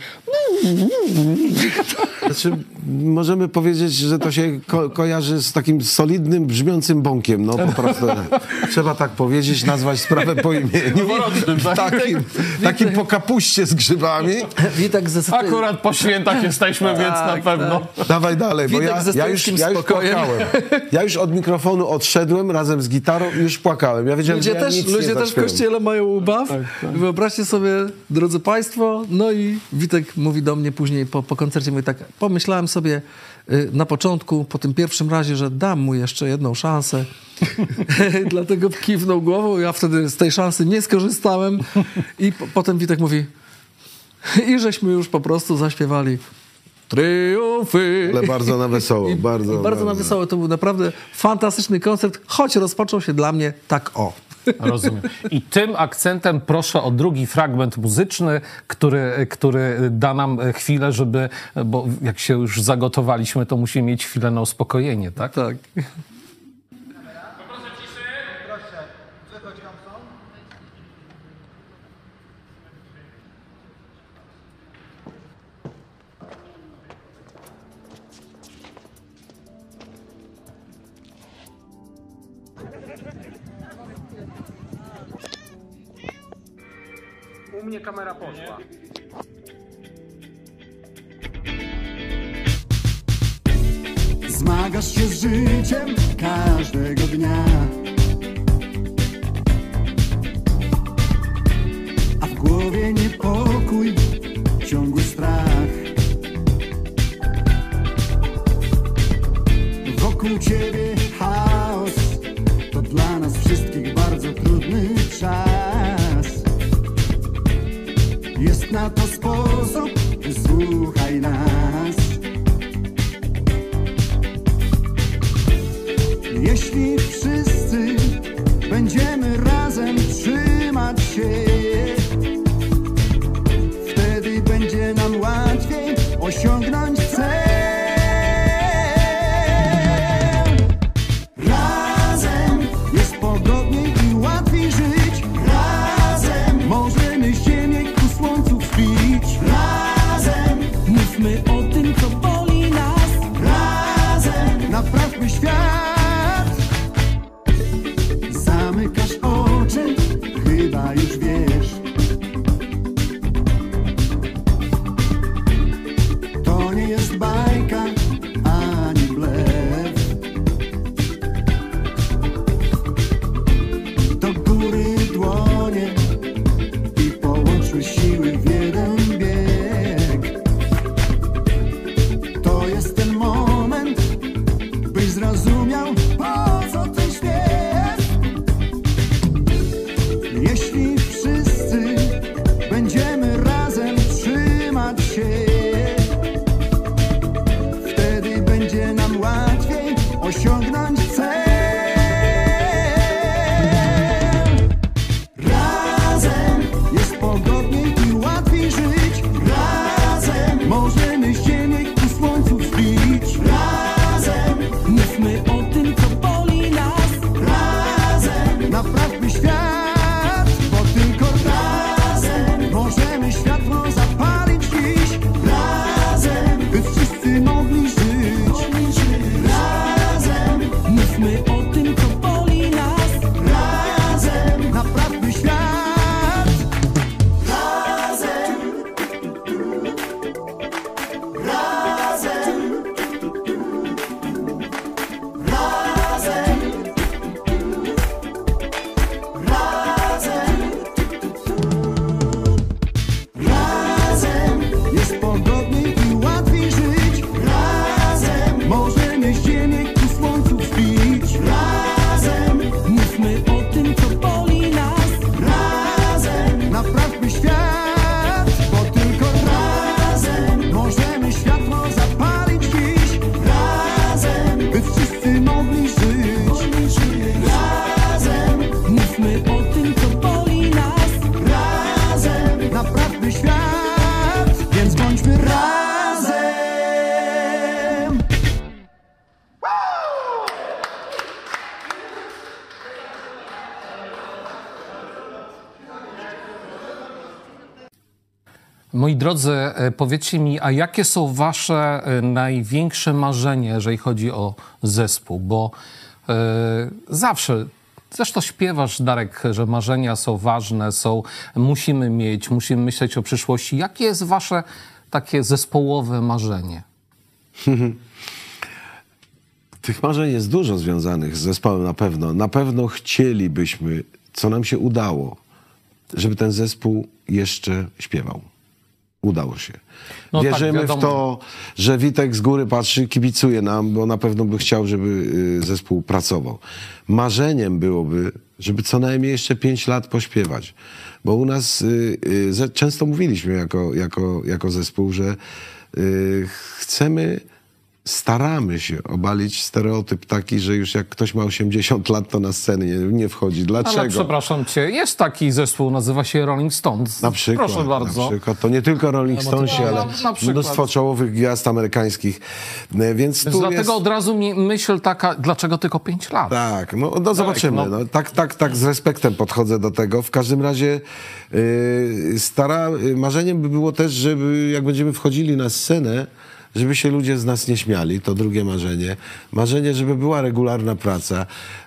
C: Znaczy, możemy powiedzieć, że to się ko kojarzy z takim solidnym, brzmiącym bąkiem. No po prostu trzeba tak powiedzieć, nazwać sprawę po imieniu.
B: Noworocznym, tak?
C: Takim, takim po kapuście z grzybami.
D: Witek ze
B: Akurat po świętach jesteśmy, więc na
D: Tak,
B: pewno.
C: Dawaj dalej, bo ja, ja, już, ja już płakałem. Ja już od mikrofonu odszedłem razem z gitarą i już płakałem. Ja wiedziałem,
D: Ludzie
C: że ja
D: też, ludzie też w kościele mają ubaw.
C: Tak,
D: Wyobraźcie sobie, drodzy Państwo, no i Witek mówi do mnie później po, po koncercie, mówi tak, pomyślałem sobie y, na początku, po tym pierwszym razie, że dam mu jeszcze jedną szansę. Dlatego kiwnął głową, ja wtedy z tej szansy nie skorzystałem i po, potem Witek mówi i żeśmy już po prostu zaśpiewali triumfy.
C: Ale bardzo na wesoło,
D: I,
C: bardzo.
D: i bardzo na wesoło. To był naprawdę fantastyczny koncert, choć rozpoczął się dla mnie tak o.
B: Rozumiem. I tym akcentem proszę o drugi fragment muzyczny, który, który da nam chwilę, żeby, bo jak się już zagotowaliśmy, to musimy mieć chwilę na uspokojenie, tak?
D: Tak.
B: Mnie kamera poszła.
E: Zmagasz się z życiem każdego dnia. A w głowie niepokój, ciągły strach. Wokół ciebie chaos To dla nas wszystkich bardzo trudny czas na to sposób, wysłuchaj nas. Jeśli wszyscy będziemy razem trzymać się,
B: Moi drodzy, e, powiedzcie mi, a jakie są wasze e, największe marzenia, jeżeli chodzi o zespół? Bo e, zawsze, zresztą śpiewasz, Darek, że marzenia są ważne, są, musimy mieć, musimy myśleć o przyszłości. Jakie jest wasze takie zespołowe marzenie?
C: Tych marzeń jest dużo związanych z zespołem na pewno. Na pewno chcielibyśmy, co nam się udało, żeby ten zespół jeszcze śpiewał. Udało się.
B: No tak,
C: Wierzymy w
B: wiadomo.
C: to, że Witek z góry patrzy, kibicuje nam, bo na pewno by chciał, żeby y, zespół pracował. Marzeniem byłoby, żeby co najmniej jeszcze pięć lat pośpiewać. Bo u nas y, y, często mówiliśmy jako, jako, jako zespół, że chcemy staramy się obalić stereotyp taki, że już jak ktoś ma 80 lat, to na scenę nie, nie wchodzi. Dlaczego?
B: Ale przepraszam cię, jest taki zespół, nazywa się Rolling Stones.
C: Na przykład,
B: Proszę bardzo.
C: Na przykład. To nie tylko Rolling Stonesi,
B: No,
C: ale
B: na przykład.
C: mnóstwo czołowych gwiazd amerykańskich. E, Więc
B: dlatego
C: jest...
B: od razu mi myśl taka, dlaczego tylko 5 lat?
C: Tak, no, no zobaczymy.
B: no.
C: No, tak, tak, tak z respektem podchodzę do tego. W każdym razie yy, stara, yy, marzeniem by było też, żeby jak będziemy wchodzili na scenę, żeby się ludzie z nas nie śmiali. To drugie marzenie. Marzenie, żeby była regularna praca.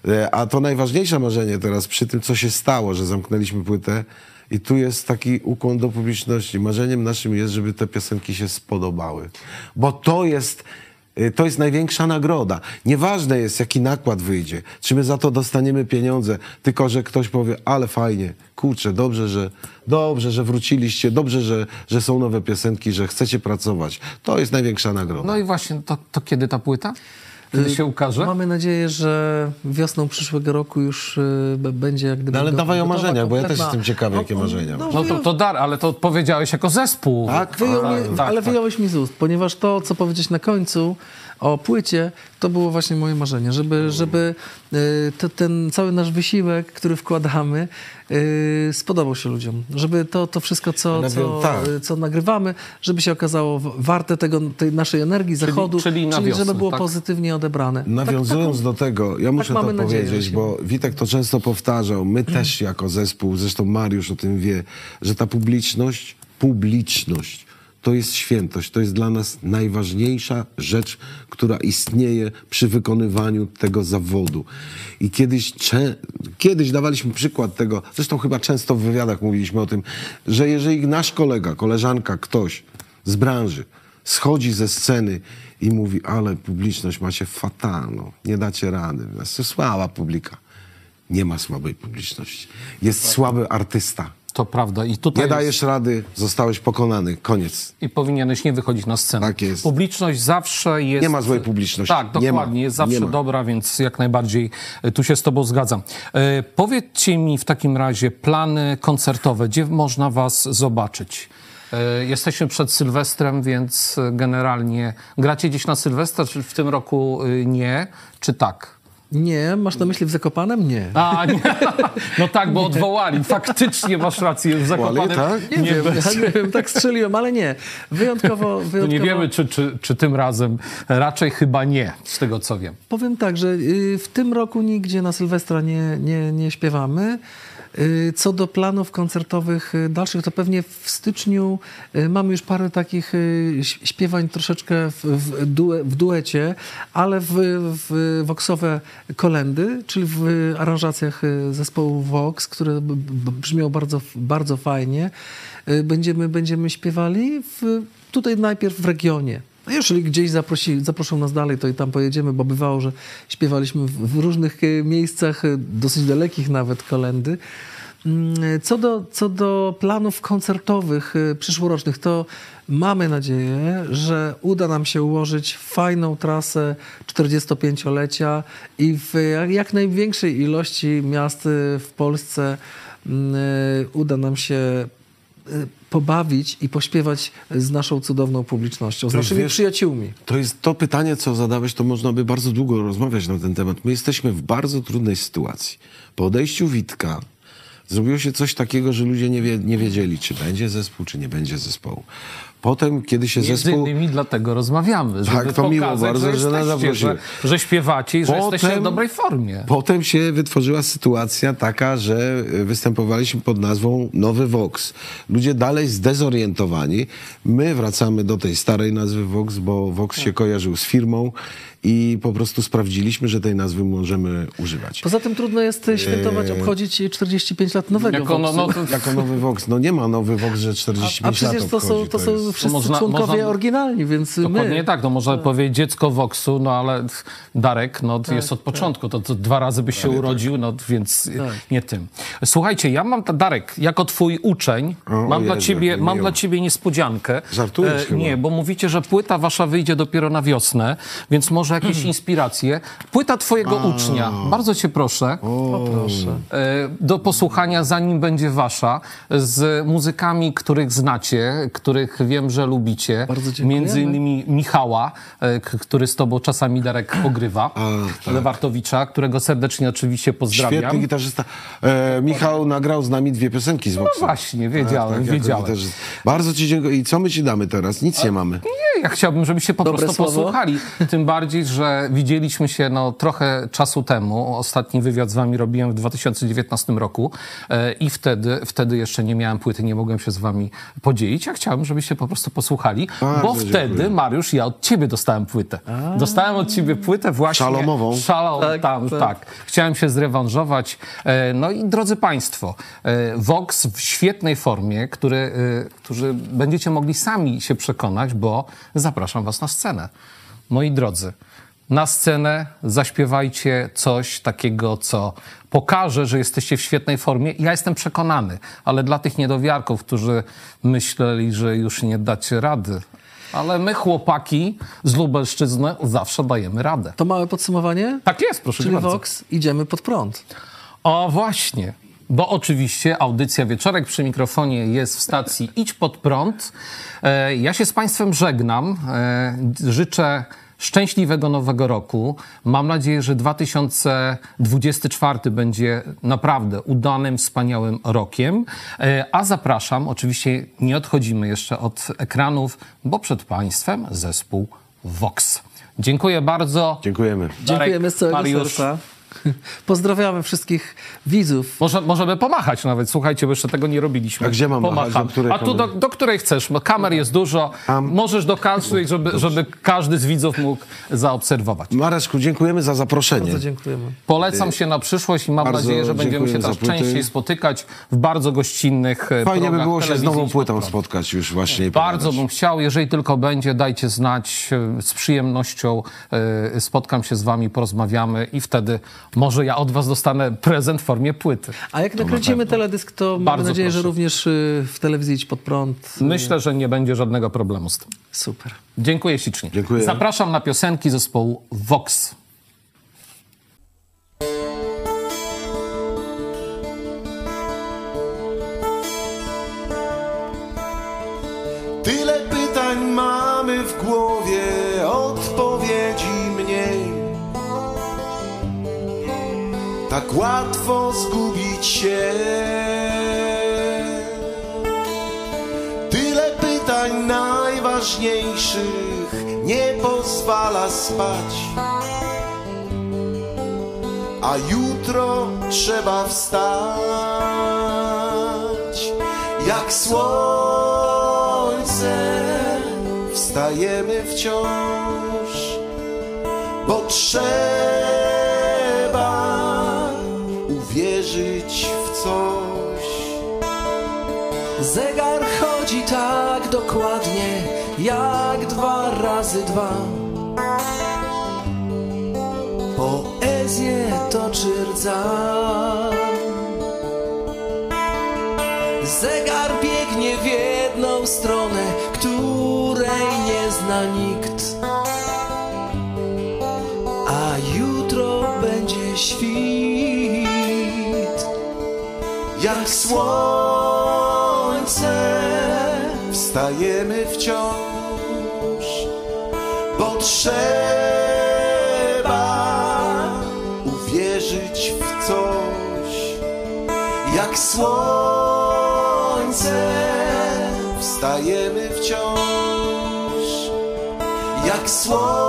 C: E, A to najważniejsze marzenie teraz przy tym, co się stało, że zamknęliśmy płytę i tu jest taki ukłon do publiczności. Marzeniem naszym jest, żeby te piosenki się spodobały. Bo to jest To jest największa nagroda. Nieważne jest, jaki nakład wyjdzie, czy my za to dostaniemy pieniądze, tylko że ktoś powie, ale fajnie, kurczę, dobrze, że, dobrze, że wróciliście, dobrze, że, że są nowe piosenki, że chcecie pracować. To jest największa nagroda.
B: No i właśnie, to, to kiedy ta płyta? Kiedy się ukaże?
D: Mamy nadzieję, że wiosną przyszłego roku już y, będzie jak gdyby...
C: No ale
D: go-
C: dawaj o
D: gotowa
C: marzeniach, bo ja też jestem ciekawy, jakie marzenia
D: No.
B: No to, to dar, ale to powiedziałeś jako zespół.
C: Tak?
D: Wyjął
C: A,
D: mnie,
B: tak,
D: ale
B: tak.
D: wyjąłeś mi z ust, ponieważ to, co powiedzieć na końcu o płycie, to było właśnie moje marzenie, żeby, żeby y, te, ten cały nasz wysiłek, który wkładamy, y, spodobał się ludziom. Żeby to, to wszystko, co, co,
C: tak.
D: y, co nagrywamy, żeby się okazało warte tego, tej naszej energii, zachodu,
B: czyli na wiosnę,
D: żeby było
B: tak?
D: pozytywnie odebrane.
C: Nawiązując do tego, ja muszę to
D: Tak, mamy nadzieję,
C: powiedzieć, bo Witek to często powtarzał, my też jako zespół, zresztą Mariusz o tym wie, że ta publiczność, publiczność to jest świętość, to jest dla nas najważniejsza rzecz, która istnieje przy wykonywaniu tego zawodu. I kiedyś, kiedyś dawaliśmy przykład tego, zresztą chyba często w wywiadach mówiliśmy o tym, że jeżeli nasz kolega, koleżanka, ktoś z branży schodzi ze sceny i mówi, ale publiczność macie fatalną, nie dacie rady, jest słaba publika. Nie ma słabej publiczności. Jest słaby artysta.
B: To prawda. I tutaj
C: Nie
B: jest-
C: dajesz rady, zostałeś pokonany. Koniec.
B: I powinieneś nie wychodzić na scenę.
C: Tak jest.
B: Publiczność zawsze jest...
C: Nie ma złej publiczności.
B: Tak,
C: Nie
B: dokładnie.
C: ma.
B: Jest zawsze
C: Nie
B: dobra, więc jak najbardziej e, tu się z tobą zgadzam. E, powiedzcie mi w takim razie plany koncertowe. Gdzie można was zobaczyć? E, jesteśmy przed Sylwestrem, więc generalnie gracie gdzieś na Sylwestra, czy w tym roku e, nie, czy tak?
D: Nie, masz na myśli w Zakopanem? Nie.
B: A, nie. No tak, bo odwołali. Faktycznie masz rację. W Zakopanem
C: tak?
D: Nie, wiem, ja nie wiem, tak strzeliłem, ale nie. Wyjątkowo, wyjątkowo
B: nie wiemy, czy, czy, czy tym razem. Raczej chyba nie, z tego co wiem.
D: Powiem tak, że y, w tym roku nigdzie na Sylwestra nie, nie, nie śpiewamy. Y, Co do planów koncertowych y, dalszych, to pewnie w styczniu y, mamy już parę takich śpiewań troszeczkę w, w, due, w duecie, ale w, w Voxowe kolendy, czyli w aranżacjach zespołu Vox, które brzmią bardzo, bardzo fajnie. Będziemy, będziemy śpiewali w, tutaj najpierw w regionie. No jeżeli gdzieś zaprosi, zaproszą nas dalej, to i tam pojedziemy, bo bywało, że śpiewaliśmy w, różnych e, miejscach, e, dosyć dalekich nawet kolendy. Mm, Co do, co do planów koncertowych e, przyszłorocznych, to mamy nadzieję, że uda nam się ułożyć fajną trasę 45-lecia i w jak największej ilości miast w Polsce mm, uda nam się pobawić i pośpiewać z naszą cudowną publicznością, z
C: To
D: naszymi
C: wiesz-
D: przyjaciółmi.
C: To jest to pytanie, co zadałeś, to można by bardzo długo rozmawiać na ten temat. My jesteśmy w bardzo trudnej sytuacji. Po odejściu Witka zrobiło się coś takiego, że ludzie nie, wie, nie wiedzieli, czy będzie zespół, czy nie będzie zespołu. Potem, kiedy się
B: Między
C: zespół...
B: innymi dlatego rozmawiamy, żeby
C: Tak, to miło bardzo,
B: że,
C: że
B: że, że śpiewacie i że
C: Potem-
B: jesteście w dobrej formie.
C: Potem się wytworzyła sytuacja taka, że występowaliśmy pod nazwą Nowy Vox. Ludzie dalej zdezorientowani. My wracamy do tej starej nazwy Vox, bo Vox
B: Tak.
C: się kojarzył z firmą i po prostu sprawdziliśmy, że tej nazwy możemy używać.
D: Poza tym trudno jest e, świętować, obchodzić 45 lat nowego
B: Jako, no, no,
D: Voxu.
B: to,
C: Jako Nowy Vox. No nie ma Nowy Vox, że 45
D: A
C: lat
D: przecież to są,
C: obchodzi,
D: to są
C: jest-
D: wszyscy
B: można-
D: członkowie
B: można-
D: oryginalni, więc
B: Dokładnie
D: my...
B: tak, no można powiedzieć dziecko Voxu, no ale Darek no,
D: Tak,
B: jest od początku, to, to dwa razy byś się urodził, no więc nie tym. Słuchajcie, ja mam, ta- Darek, jako twój uczeń,
C: O,
B: mam, dla
C: Jezu,
B: ciebie,
C: jak
B: mam
C: miło.
B: dla ciebie niespodziankę.
C: Żartujesz chyba.
B: Nie, bo mówicie, że płyta wasza wyjdzie dopiero na wiosnę, więc może jakieś
C: Hmm.
B: inspiracje. Płyta twojego ucznia, bardzo cię proszę.
D: Proszę.
B: e, do posłuchania, zanim będzie wasza, z muzykami, których znacie, których wiem, że lubicie.
D: Bardzo.
B: Między innymi Michała, e, który z tobą czasami Darek pogrywa, Lewartowicza, którego serdecznie oczywiście pozdrawiam.
C: Świetny gitarzysta. E, Michał nagrał z nami dwie piosenki z
B: No
C: Voxa.
B: właśnie, wiedziałem,
C: jako
B: wiedziałem.
C: gitarzysta. Bardzo ci dziękuję. I co my ci damy teraz? Nic nie mamy.
B: Nie, ja chciałbym, żebyście po
D: Dobre
B: prostu
D: słowo.
B: posłuchali. Tym bardziej, że widzieliśmy się no, trochę czasu temu. Ostatni wywiad z wami robiłem w 2019 roku e, i wtedy, wtedy jeszcze nie miałem płyty, nie mogłem się z wami podzielić. Ja chciałbym, żebyście po prostu posłuchali,
C: Bardzo
B: bo
C: dziękuję.
B: wtedy, Mariusz, ja od ciebie dostałem płytę. Dostałem od ciebie płytę właśnie...
C: Szalomową.
B: Szalą,
D: Tak,
B: tam, tak.
D: tak.
B: Chciałem się zrewanżować. E, No i drodzy Państwo, e, Vox w świetnej formie, który, którzy będziecie mogli sami się przekonać, bo zapraszam Was na scenę. Moi drodzy, na scenę zaśpiewajcie coś takiego, co pokaże, że jesteście w świetnej formie. Ja jestem przekonany, ale dla tych niedowiarków, którzy myśleli, że już nie dacie rady, ale my, chłopaki z Lubelszczyzny, zawsze dajemy radę.
D: To małe podsumowanie?
B: Tak jest, proszę
D: Czyli
B: bardzo.
D: Vox, idziemy pod prąd.
B: O właśnie, bo oczywiście audycja Wieczorek przy mikrofonie jest w stacji Idź Pod Prąd. E, Ja się z Państwem żegnam. E, Życzę szczęśliwego nowego roku. Mam nadzieję, że 2024 będzie naprawdę udanym, wspaniałym rokiem. E, A zapraszam, oczywiście nie odchodzimy jeszcze od ekranów, bo przed Państwem zespół Vox. Dziękuję bardzo.
C: Dziękujemy.
D: Dziękujemy z całego
B: Mariusz.
D: serca. Pozdrawiamy wszystkich widzów.
B: Może, możemy pomachać nawet, słuchajcie, bo jeszcze tego nie robiliśmy.
C: A gdzie mam machać?
B: Pomacham.
C: Do której
B: A tu do, do której chcesz, bo kamer jest dużo. Możesz do każdej, żeby, żeby każdy z widzów mógł zaobserwować.
C: Mareczku, dziękujemy za zaproszenie.
D: Bardzo dziękujemy.
B: Polecam się na przyszłość i mam
C: Bardzo
B: nadzieję, że będziemy się
C: płyty.
B: częściej spotykać w bardzo gościnnych e,
C: Fajnie by było się z nową płytą spotkać już właśnie. i
B: Bardzo
C: pogadać.
B: bym chciał, jeżeli tylko będzie, dajcie znać, e, z przyjemnością e, spotkam się z wami, porozmawiamy i wtedy może ja od was dostanę prezent w formie płyty.
D: A jak nakręcimy teledysk, to
B: Bardzo
D: nadzieję, że
B: proszę.
D: również y, w telewizji Idź Pod Prąd.
B: Myślę, że nie będzie żadnego problemu z tym.
D: Super.
B: Dziękuję ślicznie.
C: Dziękuję.
B: Zapraszam na piosenki zespołu Vox.
A: Tyle pytań mamy w głowie, odpowiedzi Tak łatwo zgubić się. Tyle pytań najważniejszych nie pozwala spać. A jutro trzeba wstać jak słońce wstajemy wciąż, bo trzeba
F: dwa. Poezję toczy rdza. Zegar biegnie w jedną stronę, której nie zna nikt. A jutro będzie świt.
A: Jak słońce wstajemy wciąż, trzeba uwierzyć w coś. Jak słońce wstajemy
C: wciąż jak słońce.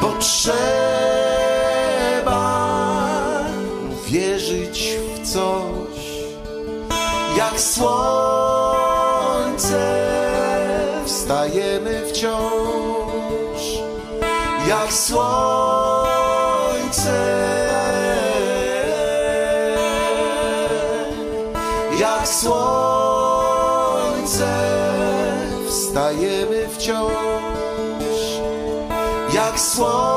C: Bo trzeba wierzyć w coś jak słońce wstajemy wciąż jak słońce jak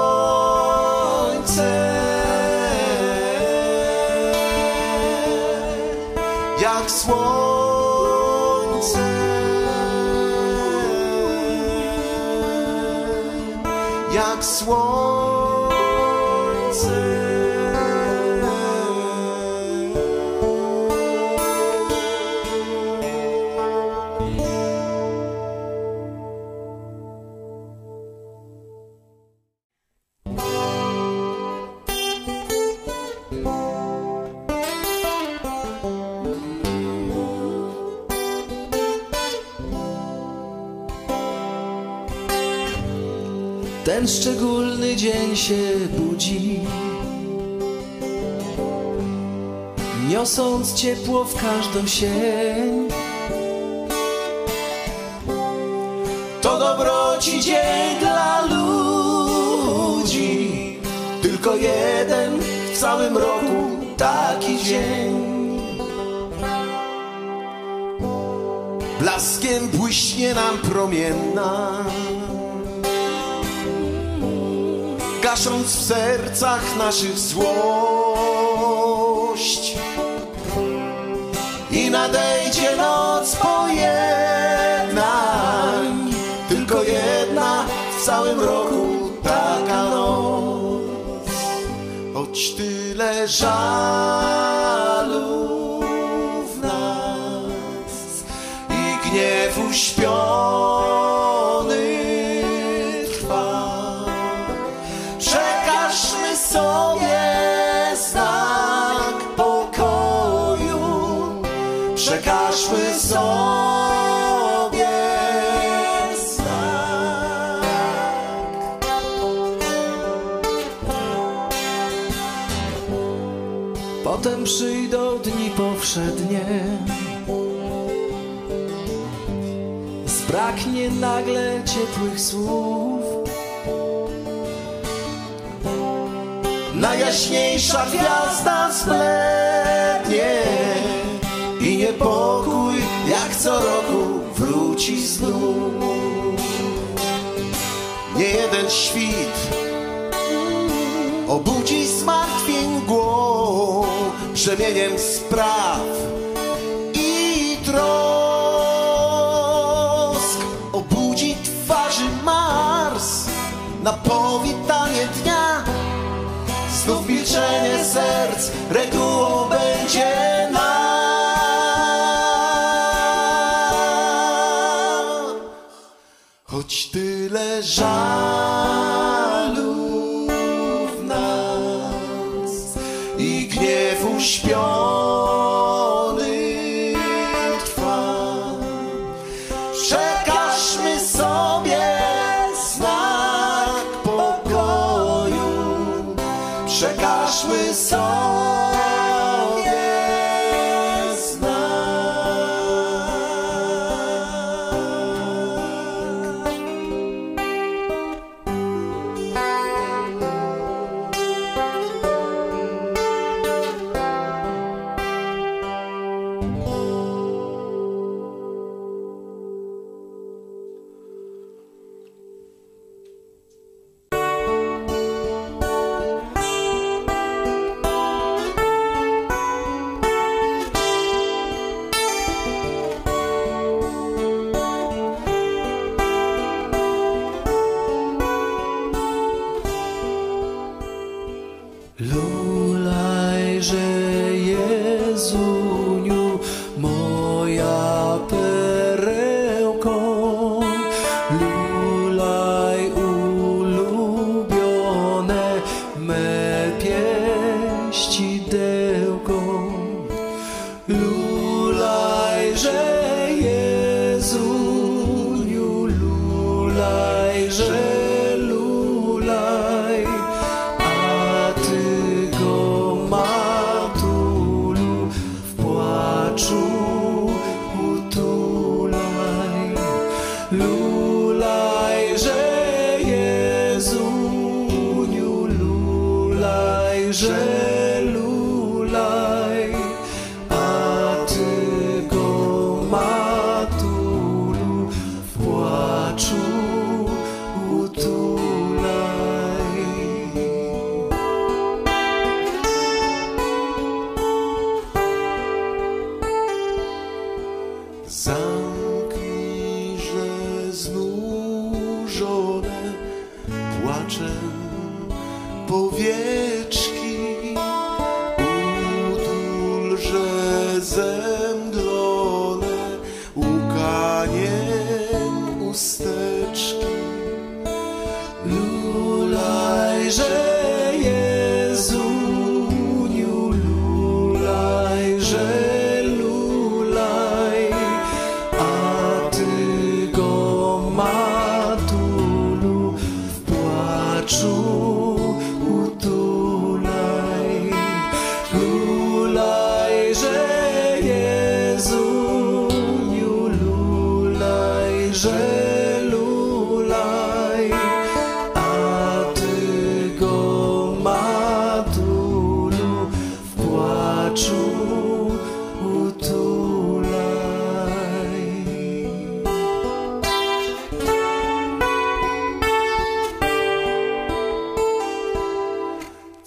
C: dzień się budzi, niosąc ciepło w każdą sień. To dobroci dzień dla ludzi, tylko jeden w całym roku taki dzień. Blaskiem błyśnie nam promienna. Gasząc w sercach naszych złość. I nadejdzie noc pojednań, tylko jedna w całym roku taka noc. Choć tyle żalu w nas i gniew uśpiony dni powszednie. Zbraknie nagle ciepłych słów. Najjaśniejsza gwiazda zblednie i niepokój jak co roku wróci znów. Nie jeden świt obudzi zmartwień głową brzemieniem spraw i trosk. Obudzi twarzy Mars na powitanie dnia. Znów milczenie serc regułą będzie nam. Choć tyle żalu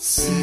F: See